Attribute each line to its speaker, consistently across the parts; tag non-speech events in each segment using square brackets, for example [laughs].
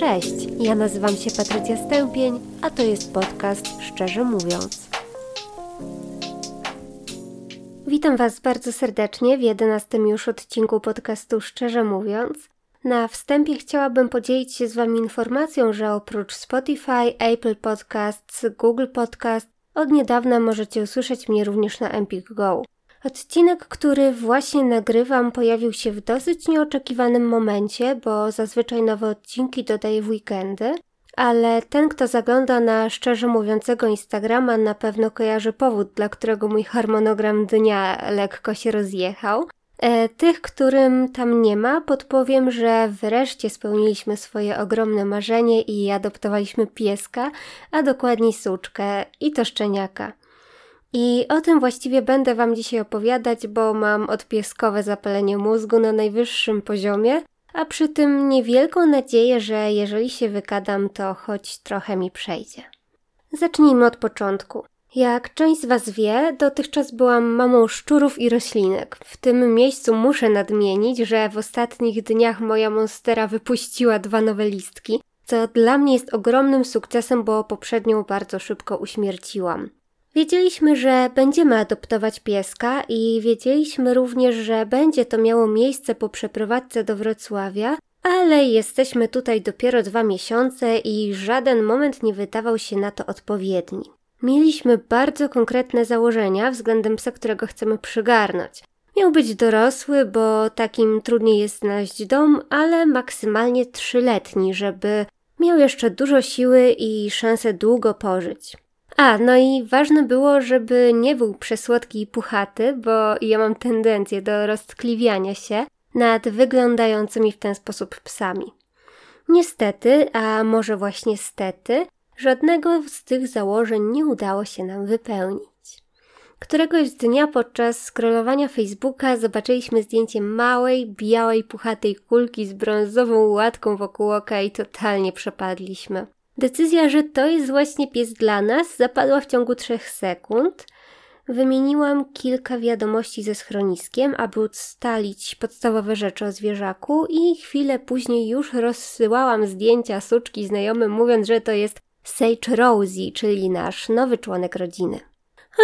Speaker 1: Cześć, ja nazywam się Patrycja Stępień, a to jest podcast Szczerze Mówiąc. Witam Was bardzo serdecznie w jedenastym już odcinku podcastu Szczerze Mówiąc. Na wstępie chciałabym podzielić się z Wami informacją, że oprócz Spotify, Apple Podcasts, Google Podcast, od niedawna możecie usłyszeć mnie również na Empik Go. Odcinek, który właśnie nagrywam, pojawił się w dosyć nieoczekiwanym momencie, bo zazwyczaj nowe odcinki dodaję w weekendy, ale ten, kto zagląda na szczerze mówiącego Instagrama, na pewno kojarzy powód, dla którego mój harmonogram dnia lekko się rozjechał. E, tych, którym tam nie ma, podpowiem, że wreszcie spełniliśmy swoje ogromne marzenie i adoptowaliśmy pieska, a dokładniej suczkę i to szczeniaka. I o tym właściwie będę Wam dzisiaj opowiadać, bo mam odpieskowe zapalenie mózgu na najwyższym poziomie, a przy tym niewielką nadzieję, że jeżeli się wykadam, to choć trochę mi przejdzie. Zacznijmy od początku. Jak część z Was wie, dotychczas byłam mamą szczurów i roślinek. W tym miejscu muszę nadmienić, że w ostatnich dniach moja monstera wypuściła dwa nowe listki, co dla mnie jest ogromnym sukcesem, bo poprzednią bardzo szybko uśmierciłam. Wiedzieliśmy, że będziemy adoptować pieska i wiedzieliśmy również, że będzie to miało miejsce po przeprowadzce do Wrocławia, ale jesteśmy tutaj dopiero dwa miesiące i żaden moment nie wydawał się na to odpowiedni. Mieliśmy bardzo konkretne założenia względem psa, którego chcemy przygarnąć. Miał być dorosły, bo takim trudniej jest znaleźć dom, ale maksymalnie trzyletni, żeby miał jeszcze dużo siły i szansę długo pożyć. A, no i ważne było, żeby nie był przesłodki i puchaty, bo ja mam tendencję do roztkliwiania się nad wyglądającymi w ten sposób psami. Niestety, a może właśnie stety, żadnego z tych założeń nie udało się nam wypełnić. Któregoś dnia podczas scrollowania Facebooka zobaczyliśmy zdjęcie małej, białej, puchatej kulki z brązową łatką wokół oka i totalnie przepadliśmy. Decyzja, że to jest właśnie pies dla nas, zapadła w ciągu trzech sekund. Wymieniłam kilka wiadomości ze schroniskiem, aby ustalić podstawowe rzeczy o zwierzaku i chwilę później już rozsyłałam zdjęcia suczki znajomym, mówiąc, że to jest Sage Rosie, czyli nasz nowy członek rodziny.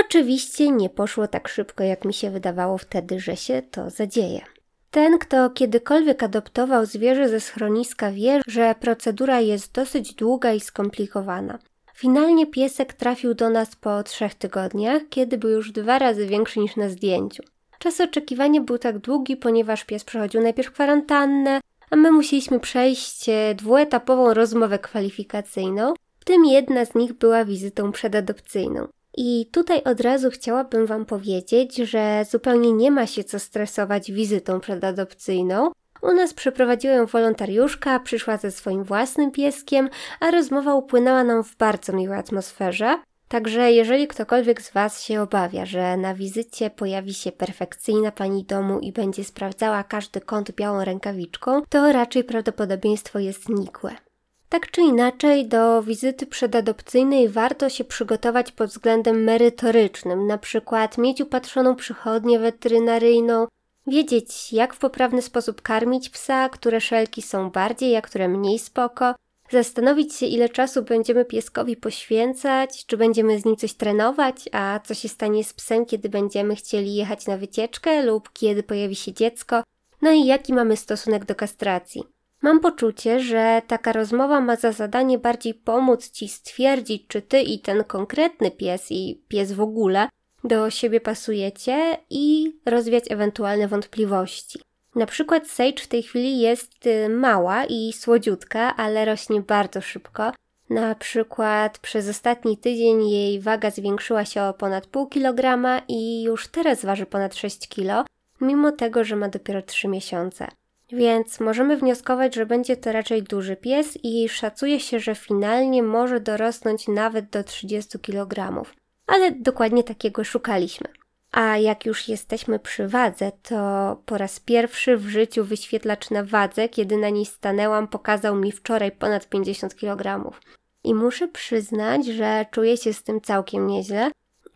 Speaker 1: Oczywiście nie poszło tak szybko, jak mi się wydawało wtedy, że się to zadzieje. Ten, kto kiedykolwiek adoptował zwierzę ze schroniska, wie, że procedura jest dosyć długa i skomplikowana. Finalnie piesek trafił do nas po trzech tygodniach, kiedy był już dwa razy większy niż na zdjęciu. Czas oczekiwania był tak długi, ponieważ pies przechodził najpierw kwarantannę, a my musieliśmy przejść e, dwuetapową rozmowę kwalifikacyjną, w tym jedna z nich była wizytą przedadopcyjną. I tutaj od razu chciałabym Wam powiedzieć, że zupełnie nie ma się co stresować wizytą przedadopcyjną. U nas przeprowadziła ją wolontariuszka, przyszła ze swoim własnym pieskiem, a rozmowa upłynęła nam w bardzo miłej atmosferze. Także jeżeli ktokolwiek z Was się obawia, że na wizycie pojawi się perfekcyjna pani domu i będzie sprawdzała każdy kąt białą rękawiczką, to raczej prawdopodobieństwo jest nikłe. Tak czy inaczej, do wizyty przedadopcyjnej warto się przygotować pod względem merytorycznym, na przykład mieć upatrzoną przychodnię weterynaryjną, wiedzieć jak w poprawny sposób karmić psa, które szelki są bardziej, a które mniej spoko, zastanowić się ile czasu będziemy pieskowi poświęcać, czy będziemy z nim coś trenować, a co się stanie z psem, kiedy będziemy chcieli jechać na wycieczkę lub kiedy pojawi się dziecko, no i jaki mamy stosunek do kastracji. Mam poczucie, że taka rozmowa ma za zadanie bardziej pomóc ci stwierdzić, czy ty i ten konkretny pies i pies w ogóle do siebie pasujecie i rozwiać ewentualne wątpliwości. Na przykład Sage w tej chwili jest y, mała i słodziutka, ale rośnie bardzo szybko. Na przykład przez ostatni tydzień jej waga zwiększyła się o ponad pół kilograma i już teraz waży ponad 6 kilo, mimo tego, że ma dopiero 3 miesiące. Więc możemy wnioskować, że będzie to raczej duży pies i szacuje się, że finalnie może dorosnąć nawet do 30 kg. Ale dokładnie takiego szukaliśmy. A jak już jesteśmy przy wadze, to po raz pierwszy w życiu wyświetlacz na wadze, kiedy na niej stanęłam, pokazał mi wczoraj ponad 50 kg. I muszę przyznać, że czuję się z tym całkiem nieźle,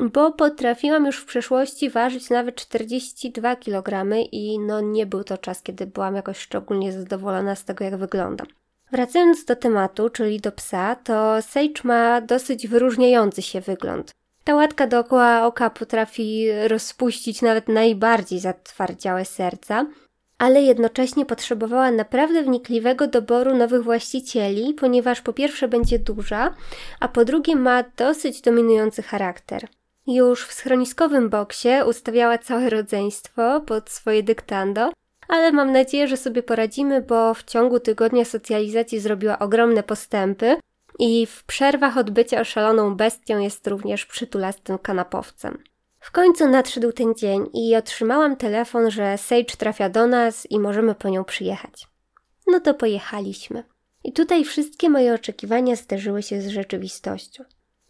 Speaker 1: bo potrafiłam już w przeszłości ważyć nawet 42 kg i no nie był to czas, kiedy byłam jakoś szczególnie zadowolona z tego, jak wyglądam. Wracając do tematu, czyli do psa, to Sage ma dosyć wyróżniający się wygląd. Ta łatka dookoła oka potrafi rozpuścić nawet najbardziej zatwardziałe serca, ale jednocześnie potrzebowała naprawdę wnikliwego doboru nowych właścicieli, ponieważ po pierwsze będzie duża, a po drugie ma dosyć dominujący charakter. Już w schroniskowym boksie ustawiała całe rodzeństwo pod swoje dyktando, ale mam nadzieję, że sobie poradzimy, bo w ciągu tygodnia socjalizacji zrobiła ogromne postępy i w przerwach od bycia oszaloną bestią jest również przytulastym kanapowcem. W końcu nadszedł ten dzień i otrzymałam telefon, że Sage trafia do nas i możemy po nią przyjechać. No to pojechaliśmy. I tutaj wszystkie moje oczekiwania zderzyły się z rzeczywistością.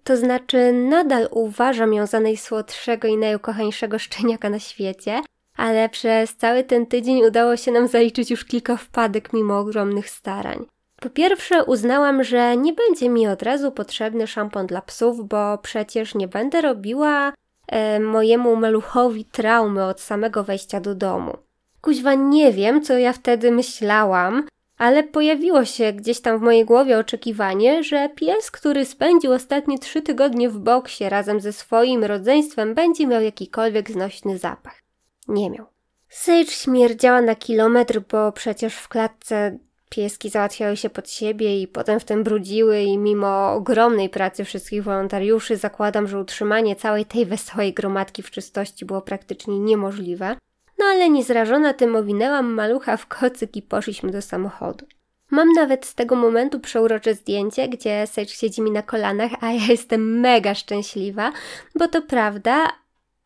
Speaker 1: To znaczy, nadal uważam ją za najsłodszego i najukochańszego szczeniaka na świecie, ale przez cały ten tydzień udało się nam zaliczyć już kilka wpadek mimo ogromnych starań. Po pierwsze, uznałam, że nie będzie mi od razu potrzebny szampon dla psów, bo przecież nie będę robiła e, mojemu maluchowi traumy od samego wejścia do domu. Kuźwa, nie wiem, co ja wtedy myślałam, ale pojawiło się gdzieś tam w mojej głowie oczekiwanie, że pies, który spędził ostatnie trzy tygodnie w boksie razem ze swoim rodzeństwem, będzie miał jakikolwiek znośny zapach. Nie miał. Sage śmierdziała na kilometr, bo przecież w klatce pieski załatwiały się pod siebie i potem w tym brudziły i mimo ogromnej pracy wszystkich wolontariuszy zakładam, że utrzymanie całej tej wesołej gromadki w czystości było praktycznie niemożliwe. No ale niezrażona tym owinęłam malucha w kocyk i poszliśmy do samochodu. Mam nawet z tego momentu przeurocze zdjęcie, gdzie Sage siedzi mi na kolanach, a ja jestem mega szczęśliwa, bo to prawda,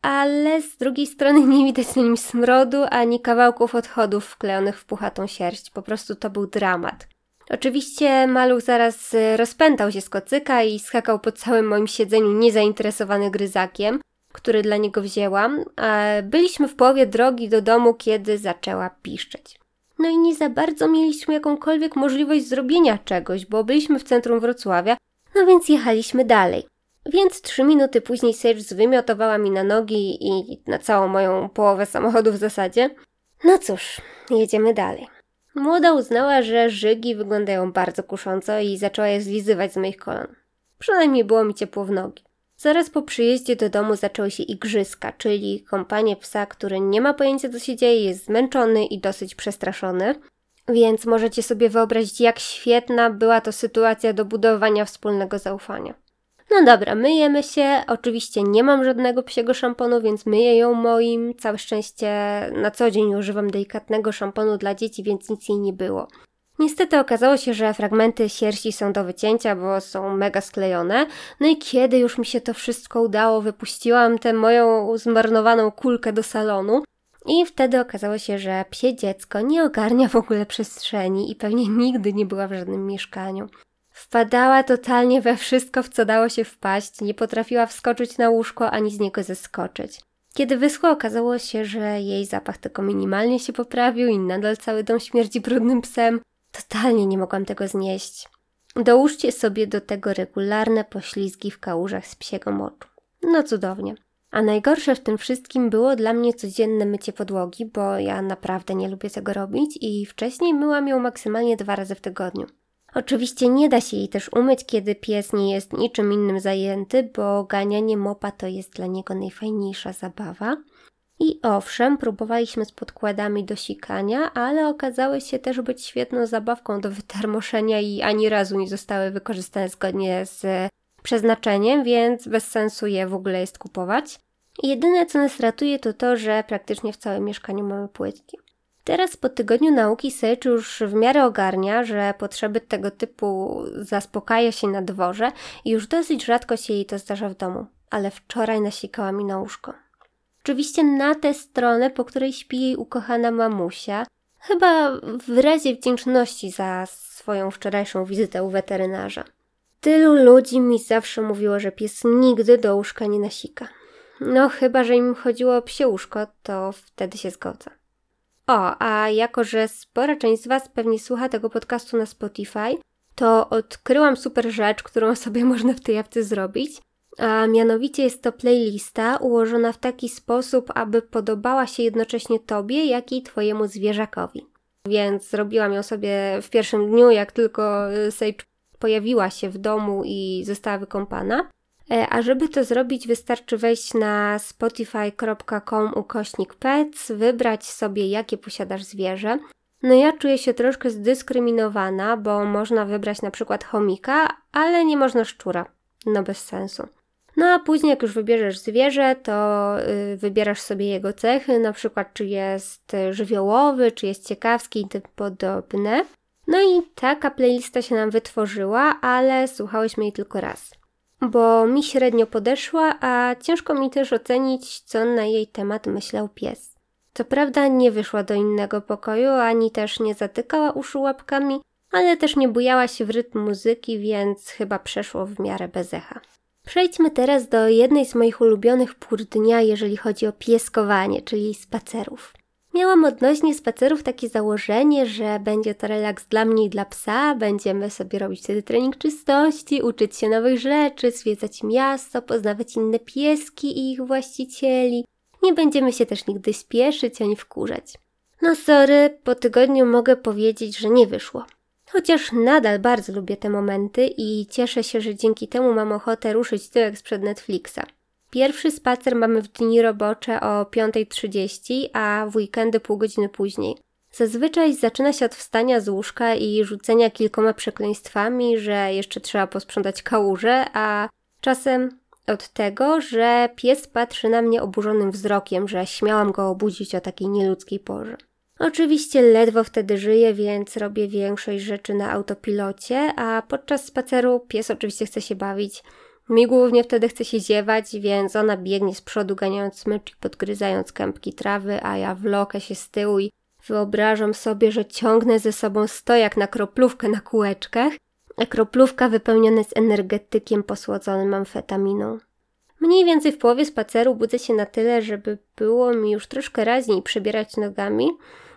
Speaker 1: ale z drugiej strony nie widać na nim smrodu ani kawałków odchodów wklejonych w puchatą sierść. Po prostu to był dramat. Oczywiście maluch zaraz y, rozpętał się z kocyka i skakał po całym moim siedzeniu niezainteresowany gryzakiem, który dla niego wzięłam. Byliśmy w połowie drogi do domu, kiedy zaczęła piszczeć. No i nie za bardzo mieliśmy jakąkolwiek możliwość zrobienia czegoś, bo byliśmy w centrum Wrocławia, no więc jechaliśmy dalej. Więc trzy minuty później Sage zwymiotowała mi na nogi i na całą moją połowę samochodu w zasadzie. No cóż, jedziemy dalej. Młoda uznała, że żygi wyglądają bardzo kusząco i zaczęła je zlizywać z moich kolan. Przynajmniej było mi ciepło w nogi. Zaraz po przyjeździe do domu zaczęły się igrzyska, czyli kąpanie psa, który nie ma pojęcia co się dzieje, jest zmęczony i dosyć przestraszony. Więc możecie sobie wyobrazić, jak świetna była to sytuacja do budowania wspólnego zaufania. No dobra, myjemy się. Oczywiście nie mam żadnego psiego szamponu, więc myję ją moim. Całe szczęście na co dzień używam delikatnego szamponu dla dzieci, więc nic jej nie było. Niestety okazało się, że fragmenty sierści są do wycięcia, bo są mega sklejone. No i kiedy już mi się to wszystko udało, wypuściłam tę moją zmarnowaną kulkę do salonu. I wtedy okazało się, że psie dziecko nie ogarnia w ogóle przestrzeni i pewnie nigdy nie była w żadnym mieszkaniu. Wpadała totalnie we wszystko, w co dało się wpaść, nie potrafiła wskoczyć na łóżko ani z niego zeskoczyć. Kiedy wyschło, okazało się, że jej zapach tylko minimalnie się poprawił i nadal cały dom śmierdzi brudnym psem. Totalnie nie mogłam tego znieść. Dołóżcie sobie do tego regularne poślizgi w kałużach z psiego moczu. No cudownie. A najgorsze w tym wszystkim było dla mnie codzienne mycie podłogi, bo ja naprawdę nie lubię tego robić i wcześniej myłam ją maksymalnie dwa razy w tygodniu. Oczywiście nie da się jej też umyć, kiedy pies nie jest niczym innym zajęty, bo ganianie mopa to jest dla niego najfajniejsza zabawa. I owszem, próbowaliśmy z podkładami do sikania, ale okazały się też być świetną zabawką do wytermoszenia i ani razu nie zostały wykorzystane zgodnie z przeznaczeniem, więc bez sensu je w ogóle jest kupować. Jedyne co nas ratuje to to, że praktycznie w całym mieszkaniu mamy płytki. Teraz po tygodniu nauki Sage już w miarę ogarnia, że potrzeby tego typu zaspokaja się na dworze i już dosyć rzadko się jej to zdarza w domu. Ale wczoraj nasikała mi na łóżko. Oczywiście na tę stronę, po której śpi jej ukochana mamusia, chyba w wyrazie wdzięczności za swoją wczorajszą wizytę u weterynarza. Tylu ludzi mi zawsze mówiło, że pies nigdy do łóżka nie nasika. No chyba, że im chodziło o psie łóżko, to wtedy się zgodzę. O, a jako, że spora część z Was pewnie słucha tego podcastu na Spotify, to odkryłam super rzecz, którą sobie [laughs] można w tej apce zrobić. A mianowicie jest to playlista ułożona w taki sposób, aby podobała się jednocześnie Tobie, jak i Twojemu zwierzakowi. więc zrobiłam ją sobie w pierwszym dniu, jak tylko y, Sage pojawiła się w domu i została wykąpana. E, a żeby to zrobić, wystarczy wejść na spotify.com ukośnik pets, wybrać sobie jakie posiadasz zwierzę. No ja czuję się troszkę zdyskryminowana, bo można wybrać na przykład chomika, ale nie można szczura. No bez sensu. No a później jak już wybierzesz zwierzę, to yy, wybierasz sobie jego cechy, na przykład czy jest żywiołowy, czy jest ciekawski i tym podobne. No i taka playlista się nam wytworzyła, ale słuchałyśmy jej tylko raz. Bo mi średnio podeszła, a ciężko mi też ocenić, co na jej temat myślał pies. Co prawda nie wyszła do innego pokoju, ani też nie zatykała uszu łapkami, ale też nie bujała się w rytm muzyki, więc chyba przeszło w miarę bez echa. Przejdźmy teraz do jednej z moich ulubionych pór dnia, jeżeli chodzi o pieskowanie, czyli spacerów. Miałam odnośnie spacerów takie założenie, że będzie to relaks dla mnie i dla psa, będziemy sobie robić wtedy trening czystości, uczyć się nowych rzeczy, zwiedzać miasto, poznawać inne pieski i ich właścicieli. Nie będziemy się też nigdy spieszyć ani wkurzać. No sorry, po tygodniu mogę powiedzieć, że nie wyszło. Chociaż nadal bardzo lubię te momenty i cieszę się, że dzięki temu mam ochotę ruszyć tyłek sprzed Netflixa. Pierwszy spacer mamy w dni robocze o 5.30, a w weekendy pół godziny później. Zazwyczaj zaczyna się od wstania z łóżka i rzucenia kilkoma przekleństwami, że jeszcze trzeba posprzątać kałużę, a czasem od tego, że pies patrzy na mnie oburzonym wzrokiem, że śmiałam go obudzić o takiej nieludzkiej porze. Oczywiście ledwo wtedy żyję, więc robię większość rzeczy na autopilocie, a podczas spaceru pies oczywiście chce się bawić. Mi głównie wtedy chce się ziewać, więc ona biegnie z przodu ganiając smycz i podgryzając kępki trawy, a ja wlokę się z tyłu i wyobrażam sobie, że ciągnę ze sobą stojak na kroplówkę na kółeczkach, a kroplówka wypełniona jest energetykiem posłodzonym amfetaminą. Mniej więcej w połowie spaceru budzę się na tyle, żeby było mi już troszkę raźniej przebierać nogami,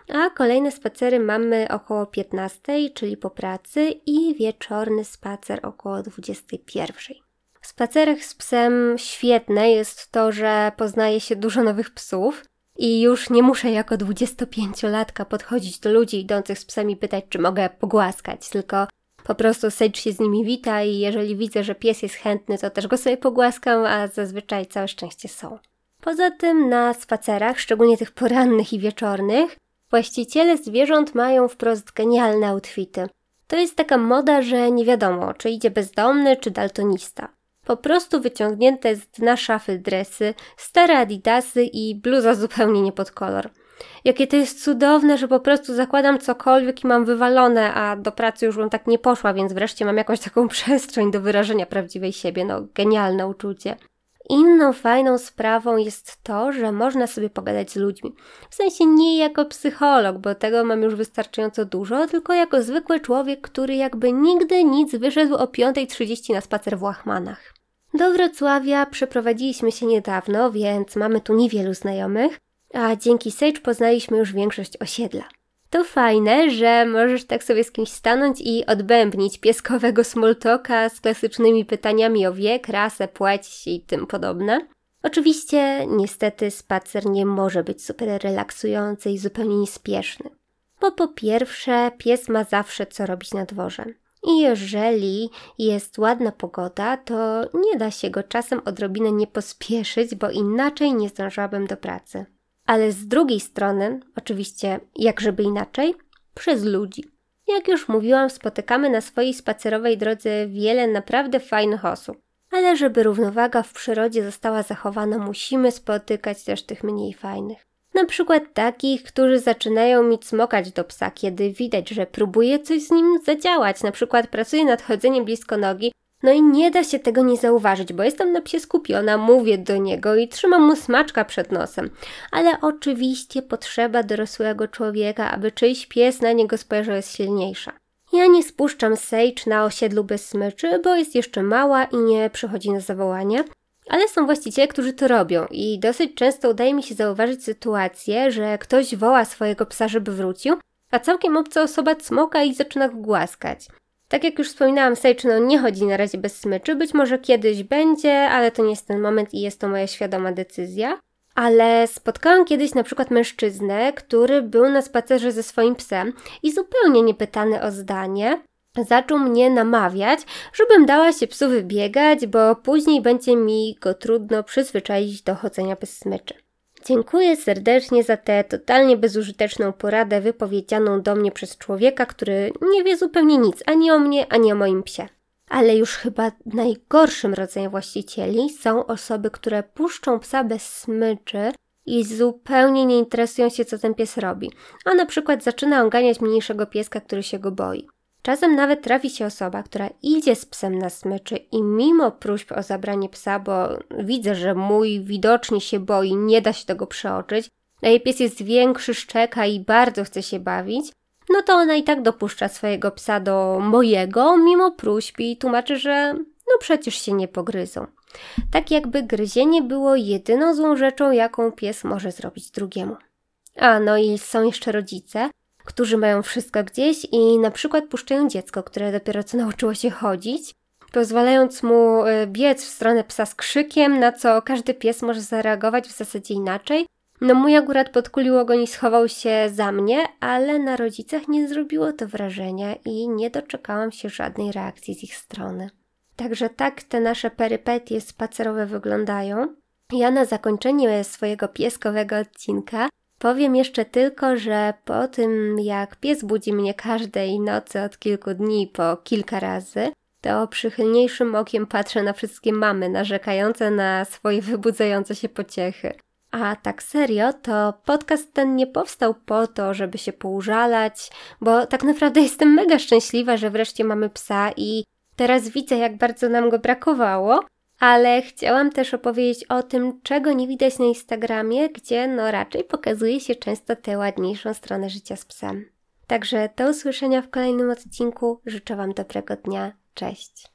Speaker 1: a kolejne spacery mamy około 15, czyli po pracy i wieczorny spacer około 21. W spacerach z psem świetne jest to, że poznaje się dużo nowych psów i już nie muszę jako 25-latka podchodzić do ludzi idących z psem i pytać, czy mogę pogłaskać, tylko po prostu Sage się z nimi wita i jeżeli widzę, że pies jest chętny, to też go sobie pogłaskam, a zazwyczaj całe szczęście są. Poza tym na spacerach, szczególnie tych porannych i wieczornych, właściciele zwierząt mają wprost genialne outfity. To jest taka moda, że nie wiadomo, czy idzie bezdomny, czy daltonista. Po prostu wyciągnięte z dna szafy dresy, stare adidasy i bluza zupełnie nie pod kolor. Jakie to jest cudowne, że po prostu zakładam cokolwiek i mam wywalone, a do pracy już bym tak nie poszła, więc wreszcie mam jakąś taką [laughs] przestrzeń do wyrażenia prawdziwej siebie. No, genialne uczucie. Inną fajną sprawą jest to, że można sobie pogadać z ludźmi. W sensie nie jako psycholog, bo tego mam już wystarczająco dużo, tylko jako zwykły człowiek, który jakby nigdy nic wyszedł o 5.30 na spacer w Łachmanach. Do Wrocławia przeprowadziliśmy się niedawno, więc mamy tu niewielu znajomych, a dzięki Sage poznaliśmy już większość osiedla. To fajne, że możesz tak sobie z kimś stanąć i odbębnić pieskowego smoltoka z klasycznymi pytaniami o wiek, rasę, płeć i tym podobne. Oczywiście, niestety, spacer nie może być super relaksujący i zupełnie niespieszny. Bo po pierwsze, pies ma zawsze co robić na dworze. I jeżeli jest ładna pogoda, to nie da się go czasem odrobinę nie pospieszyć, bo inaczej nie zdążyłabym do pracy ale z drugiej strony, oczywiście, jak żeby inaczej, przez ludzi. Jak już mówiłam, spotykamy na swojej spacerowej drodze wiele naprawdę fajnych osób. Ale żeby równowaga w przyrodzie została zachowana, musimy spotykać też tych mniej fajnych. Na przykład takich, którzy zaczynają mi cmokać do psa, kiedy widać, że próbuje coś z nim zadziałać, na przykład pracuje nad chodzeniem blisko nogi, no i nie da się tego nie zauważyć, bo jestem na psie skupiona, mówię do niego i trzymam mu smaczka przed nosem. Ale oczywiście potrzeba dorosłego człowieka, aby czyjś pies na niego spojrzał jest silniejsza. Ja nie spuszczam Sage na osiedlu bez smyczy, bo jest jeszcze mała i nie przychodzi na zawołanie. Ale są właściciele, którzy to robią i dosyć często udaje mi się zauważyć sytuację, że ktoś woła swojego psa, żeby wrócił, a całkiem obca osoba cmoka i zaczyna go głaskać. Tak jak już wspominałam, Sage no nie chodzi na razie bez smyczy, być może kiedyś będzie, ale to nie jest ten moment i jest to moja świadoma decyzja. ale spotkałam kiedyś na przykład mężczyznę, który był na spacerze ze swoim psem i zupełnie niepytany o zdanie, zaczął mnie namawiać, żebym dała się psu wybiegać, bo później będzie mi go trudno przyzwyczaić do chodzenia bez smyczy. Dziękuję serdecznie za tę totalnie bezużyteczną poradę wypowiedzianą do mnie przez człowieka, który nie wie zupełnie nic ani o mnie, ani o moim psie. Ale już chyba najgorszym rodzajem właścicieli są osoby, które puszczą psa bez smyczy i zupełnie nie interesują się, co ten pies robi. A na przykład zaczyna oganiać mniejszego pieska, który się go boi. Czasem nawet trafi się osoba, która idzie z psem na smyczy i mimo próśb o zabranie psa, bo widzę, że mój widocznie się boi, nie da się tego przeoczyć, a jej pies jest większy, szczeka i bardzo chce się bawić, no to ona i tak dopuszcza swojego psa do mojego, mimo próśb i tłumaczy, że no przecież się nie pogryzą. Tak jakby gryzienie było jedyną złą rzeczą, jaką pies może zrobić drugiemu. A no i są jeszcze rodzice, którzy mają wszystko gdzieś i na przykład puszczają dziecko, które dopiero co [laughs] nauczyło się chodzić, pozwalając mu e, biec w stronę psa z krzykiem, na co każdy pies może zareagować w zasadzie inaczej. No mój akurat podkulił ogoń i schował się za mnie, ale na rodzicach nie zrobiło to wrażenia i nie doczekałam się żadnej reakcji z ich strony. Także tak te nasze perypetie spacerowe wyglądają. Ja na zakończenie swojego pieskowego odcinka Powiem jeszcze tylko, że po tym jak pies budzi mnie każdej nocy od kilku dni po kilka razy, to przychylniejszym okiem patrzę na wszystkie mamy narzekające na swoje wybudzające się pociechy. A tak serio, to podcast ten nie powstał po to, żeby się poużalać, bo tak naprawdę jestem mega szczęśliwa, że wreszcie mamy psa i teraz widzę, jak bardzo nam go brakowało ale chciałam też opowiedzieć o tym, czego nie widać na Instagramie, gdzie no raczej pokazuje się często tę ładniejszą stronę życia z psem. Także do usłyszenia w kolejnym odcinku. Życzę Wam dobrego dnia. Cześć.